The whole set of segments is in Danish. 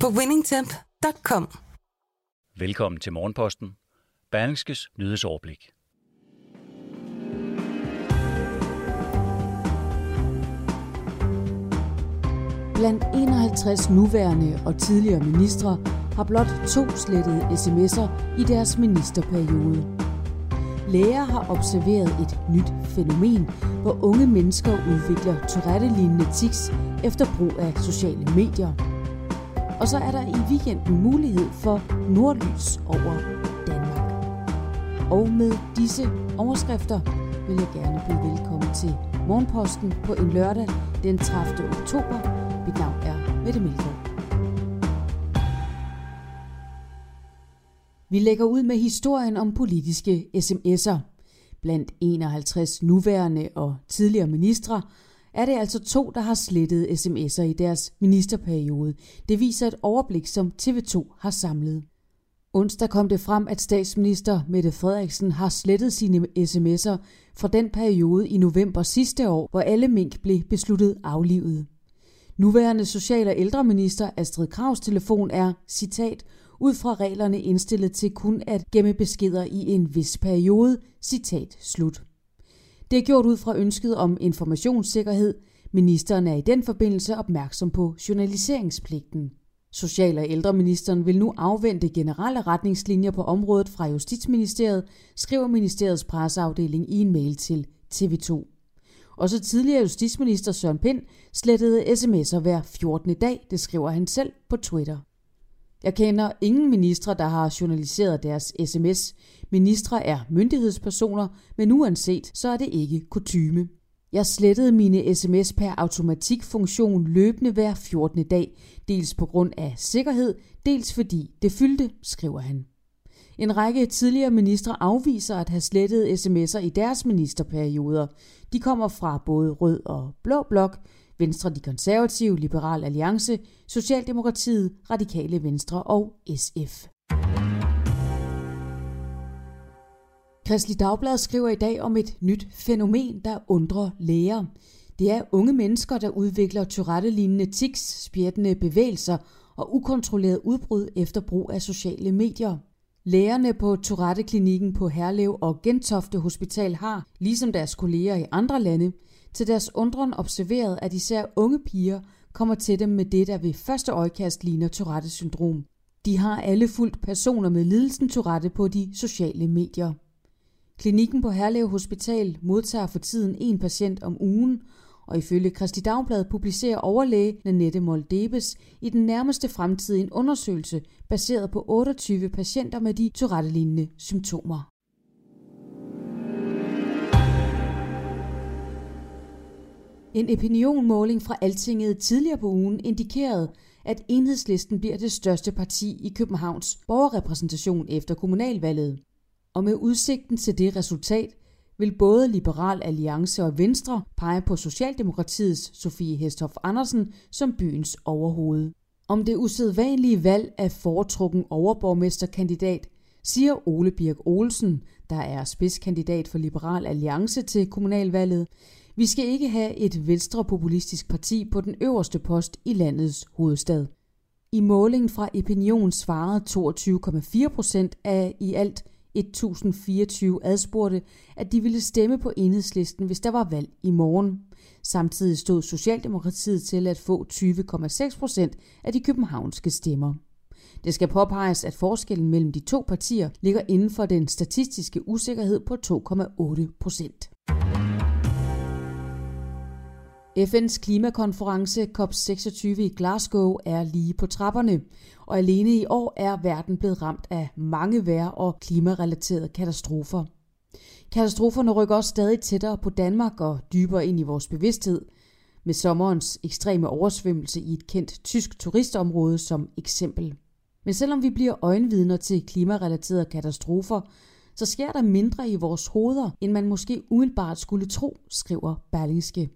på winningtemp.com. Velkommen til Morgenposten. Berlingskes nyhedsoverblik. Blandt 51 nuværende og tidligere ministre har blot to slettede sms'er i deres ministerperiode. Læger har observeret et nyt fænomen, hvor unge mennesker udvikler Tourette-lignende tics efter brug af sociale medier. Og så er der i weekenden mulighed for nordlys over Danmark. Og med disse overskrifter vil jeg gerne byde velkommen til Morgenposten på en lørdag den 30. oktober mit navn er Mette Melgaard. Vi lægger ud med historien om politiske sms'er. Blandt 51 nuværende og tidligere ministre er det altså to, der har slettet sms'er i deres ministerperiode. Det viser et overblik, som TV2 har samlet. Onsdag kom det frem, at statsminister Mette Frederiksen har slettet sine sms'er fra den periode i november sidste år, hvor alle mink blev besluttet aflivet. Nuværende social- og ældreminister Astrid Kravs telefon er, citat, ud fra reglerne indstillet til kun at gemme beskeder i en vis periode, citat slut. Det er gjort ud fra ønsket om informationssikkerhed. Ministeren er i den forbindelse opmærksom på journaliseringspligten. Social- og ældreministeren vil nu afvente generelle retningslinjer på området fra Justitsministeriet, skriver ministeriets presseafdeling i en mail til TV2. Også tidligere justitsminister Søren Pind slettede sms'er hver 14. dag, det skriver han selv på Twitter. Jeg kender ingen ministre, der har journaliseret deres sms. Ministre er myndighedspersoner, men uanset, så er det ikke kutyme. Jeg slettede mine sms per automatikfunktion løbende hver 14. dag, dels på grund af sikkerhed, dels fordi det fyldte, skriver han. En række tidligere ministre afviser at have slettet sms'er i deres ministerperioder. De kommer fra både rød og blå blok, Venstre de konservative, Liberal Alliance, Socialdemokratiet, Radikale Venstre og SF. Kristelig Dagblad skriver i dag om et nyt fænomen, der undrer læger. Det er unge mennesker, der udvikler Tourette-lignende tics, spjættende bevægelser og ukontrolleret udbrud efter brug af sociale medier. Lægerne på Tourette-klinikken på Herlev og Gentofte Hospital har, ligesom deres kolleger i andre lande, til deres undren observeret, at især unge piger kommer til dem med det, der ved første øjekast ligner Tourette-syndrom. De har alle fulgt personer med lidelsen Tourette på de sociale medier. Klinikken på Herlev Hospital modtager for tiden en patient om ugen, og ifølge Kristi Dagblad publicerer overlæge Nanette Moldebes i den nærmeste fremtid en undersøgelse baseret på 28 patienter med de Tourette-lignende symptomer. En opinionmåling fra Altinget tidligere på ugen indikerede, at enhedslisten bliver det største parti i Københavns borgerrepræsentation efter kommunalvalget. Og med udsigten til det resultat vil både Liberal Alliance og Venstre pege på Socialdemokratiets Sofie Hesthoff Andersen som byens overhoved. Om det usædvanlige valg af foretrukken overborgmesterkandidat, siger Ole Birk Olsen, der er spidskandidat for Liberal Alliance til kommunalvalget. Vi skal ikke have et venstrepopulistisk parti på den øverste post i landets hovedstad. I målingen fra Opinion svarede 22,4 procent af i alt 1024 adspurgte, at de ville stemme på enhedslisten, hvis der var valg i morgen. Samtidig stod Socialdemokratiet til at få 20,6 procent af de københavnske stemmer. Det skal påpeges, at forskellen mellem de to partier ligger inden for den statistiske usikkerhed på 2,8 procent. FN's klimakonference COP26 i Glasgow er lige på trapperne, og alene i år er verden blevet ramt af mange vejr- og klimarelaterede katastrofer. Katastroferne rykker også stadig tættere på Danmark og dybere ind i vores bevidsthed. med sommerens ekstreme oversvømmelse i et kendt tysk turistområde som eksempel. Men selvom vi bliver øjenvidner til klimarelaterede katastrofer, så sker der mindre i vores hoveder, end man måske umiddelbart skulle tro, skriver Berlingske.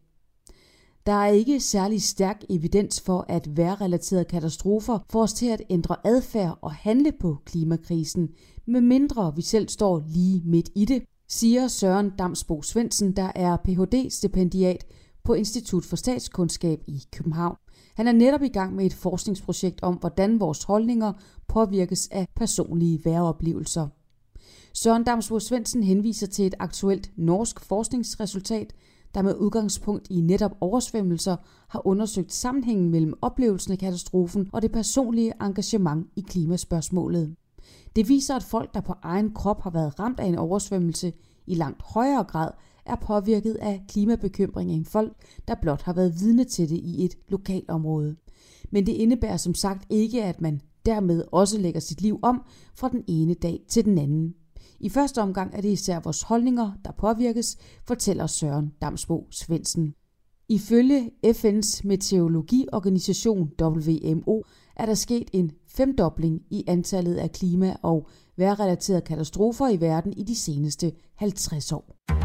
Der er ikke særlig stærk evidens for, at vejrrelaterede katastrofer får os til at ændre adfærd og handle på klimakrisen, med mindre vi selv står lige midt i det, siger Søren Damsbo Svendsen, der er Ph.D.-stipendiat på Institut for Statskundskab i København. Han er netop i gang med et forskningsprojekt om, hvordan vores holdninger påvirkes af personlige væreoplevelser. Søren Damsbo Svendsen henviser til et aktuelt norsk forskningsresultat, der med udgangspunkt i netop oversvømmelser har undersøgt sammenhængen mellem oplevelsen af katastrofen og det personlige engagement i klimaspørgsmålet. Det viser, at folk, der på egen krop har været ramt af en oversvømmelse, i langt højere grad er påvirket af klimabekymring end folk, der blot har været vidne til det i et lokalområde. Men det indebærer som sagt ikke, at man dermed også lægger sit liv om fra den ene dag til den anden. I første omgang er det især vores holdninger, der påvirkes, fortæller Søren Damsbo Svendsen. Ifølge FN's meteorologiorganisation WMO er der sket en femdobling i antallet af klima- og vejrrelaterede katastrofer i verden i de seneste 50 år.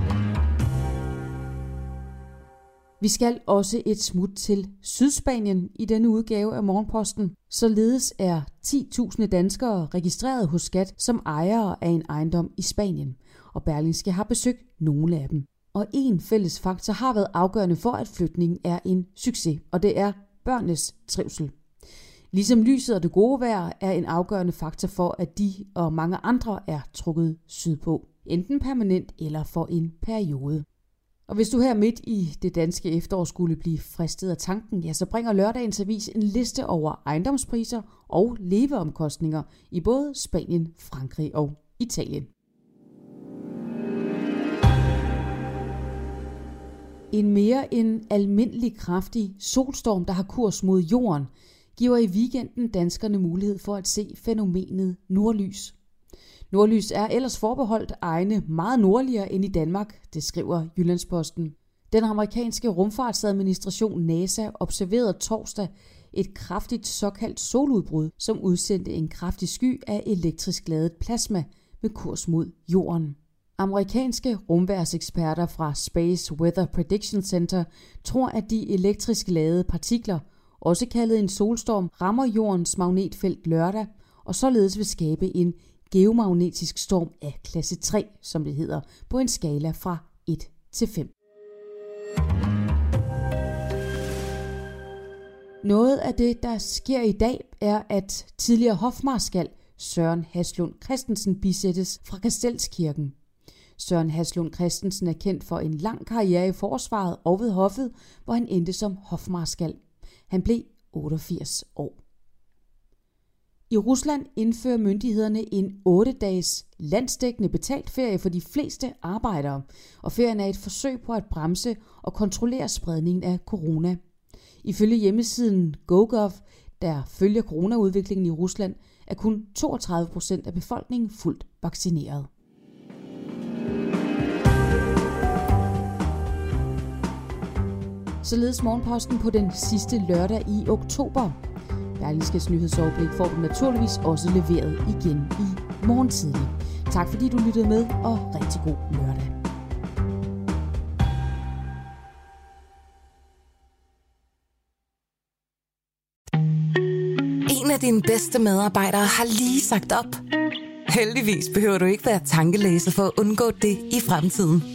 Vi skal også et smut til Sydspanien i denne udgave af Morgenposten. Således er 10.000 danskere registreret hos Skat som ejere af en ejendom i Spanien, og Berlingske har besøgt nogle af dem. Og en fælles faktor har været afgørende for, at flytningen er en succes, og det er børnenes trivsel. Ligesom lyset og det gode vejr er en afgørende faktor for, at de og mange andre er trukket sydpå, enten permanent eller for en periode. Og hvis du her midt i det danske efterår skulle blive fristet af tanken, ja, så bringer lørdagens avis en liste over ejendomspriser og leveomkostninger i både Spanien, Frankrig og Italien. En mere end almindelig kraftig solstorm, der har kurs mod jorden, giver i weekenden danskerne mulighed for at se fænomenet nordlys. Nordlys er ellers forbeholdt egne meget nordligere end i Danmark, det skriver Jyllandsposten. Den amerikanske rumfartsadministration NASA observerede torsdag et kraftigt såkaldt soludbrud, som udsendte en kraftig sky af elektrisk ladet plasma med kurs mod jorden. Amerikanske rumværseksperter fra Space Weather Prediction Center tror, at de elektrisk ladede partikler, også kaldet en solstorm, rammer jordens magnetfelt lørdag og således vil skabe en geomagnetisk storm af klasse 3, som det hedder, på en skala fra 1 til 5. Noget af det, der sker i dag, er, at tidligere hofmarskal Søren Haslund Christensen bisættes fra Kastelskirken. Søren Haslund Christensen er kendt for en lang karriere i forsvaret og ved hoffet, hvor han endte som hofmarskal. Han blev 88 år. I Rusland indfører myndighederne en 8-dages landsdækkende betalt ferie for de fleste arbejdere, og ferien er et forsøg på at bremse og kontrollere spredningen af corona. Ifølge hjemmesiden GoGov, der følger coronaudviklingen i Rusland, er kun 32 procent af befolkningen fuldt vaccineret. Således morgenposten på den sidste lørdag i oktober. Berlingskes nyhedsoverblik får du naturligvis også leveret igen i morgen tidlig. Tak fordi du lyttede med, og rigtig god lørdag. En af dine bedste medarbejdere har lige sagt op. Heldigvis behøver du ikke være tankelæser for at undgå det i fremtiden.